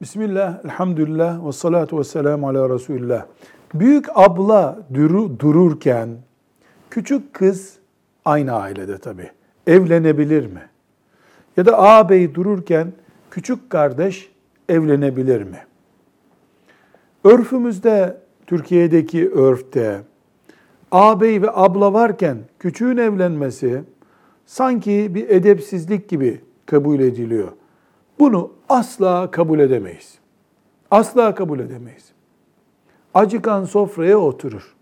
Bismillah, elhamdülillah ve salatu ve selamu ala Resulillah. Büyük abla duru, dururken küçük kız aynı ailede tabi evlenebilir mi? Ya da ağabey dururken küçük kardeş evlenebilir mi? Örfümüzde, Türkiye'deki örfte ağabey ve abla varken küçüğün evlenmesi sanki bir edepsizlik gibi kabul ediliyor. Bunu asla kabul edemeyiz. Asla kabul edemeyiz. Acıkan sofraya oturur.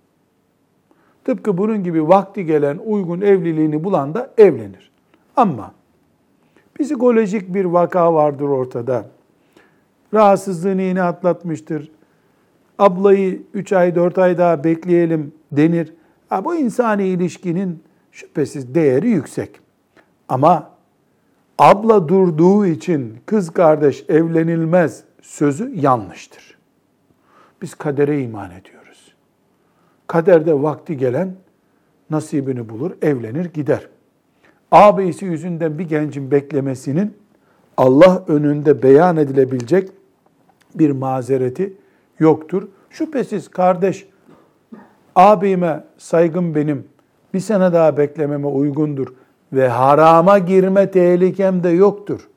Tıpkı bunun gibi vakti gelen uygun evliliğini bulan da evlenir. Ama psikolojik bir vaka vardır ortada. Rahatsızlığını yine atlatmıştır. Ablayı 3 ay 4 ay daha bekleyelim denir. Ha, bu insani ilişkinin şüphesiz değeri yüksek. Ama abla durduğu için kız kardeş evlenilmez sözü yanlıştır. Biz kadere iman ediyoruz. Kaderde vakti gelen nasibini bulur, evlenir, gider. Ağabeyisi yüzünden bir gencin beklemesinin Allah önünde beyan edilebilecek bir mazereti yoktur. Şüphesiz kardeş, ağabeyime saygım benim, bir sene daha beklememe uygundur ve harama girme tehlikem de yoktur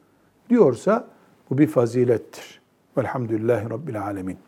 diyorsa bu bir fazilettir. Velhamdülillahi Rabbil Alemin.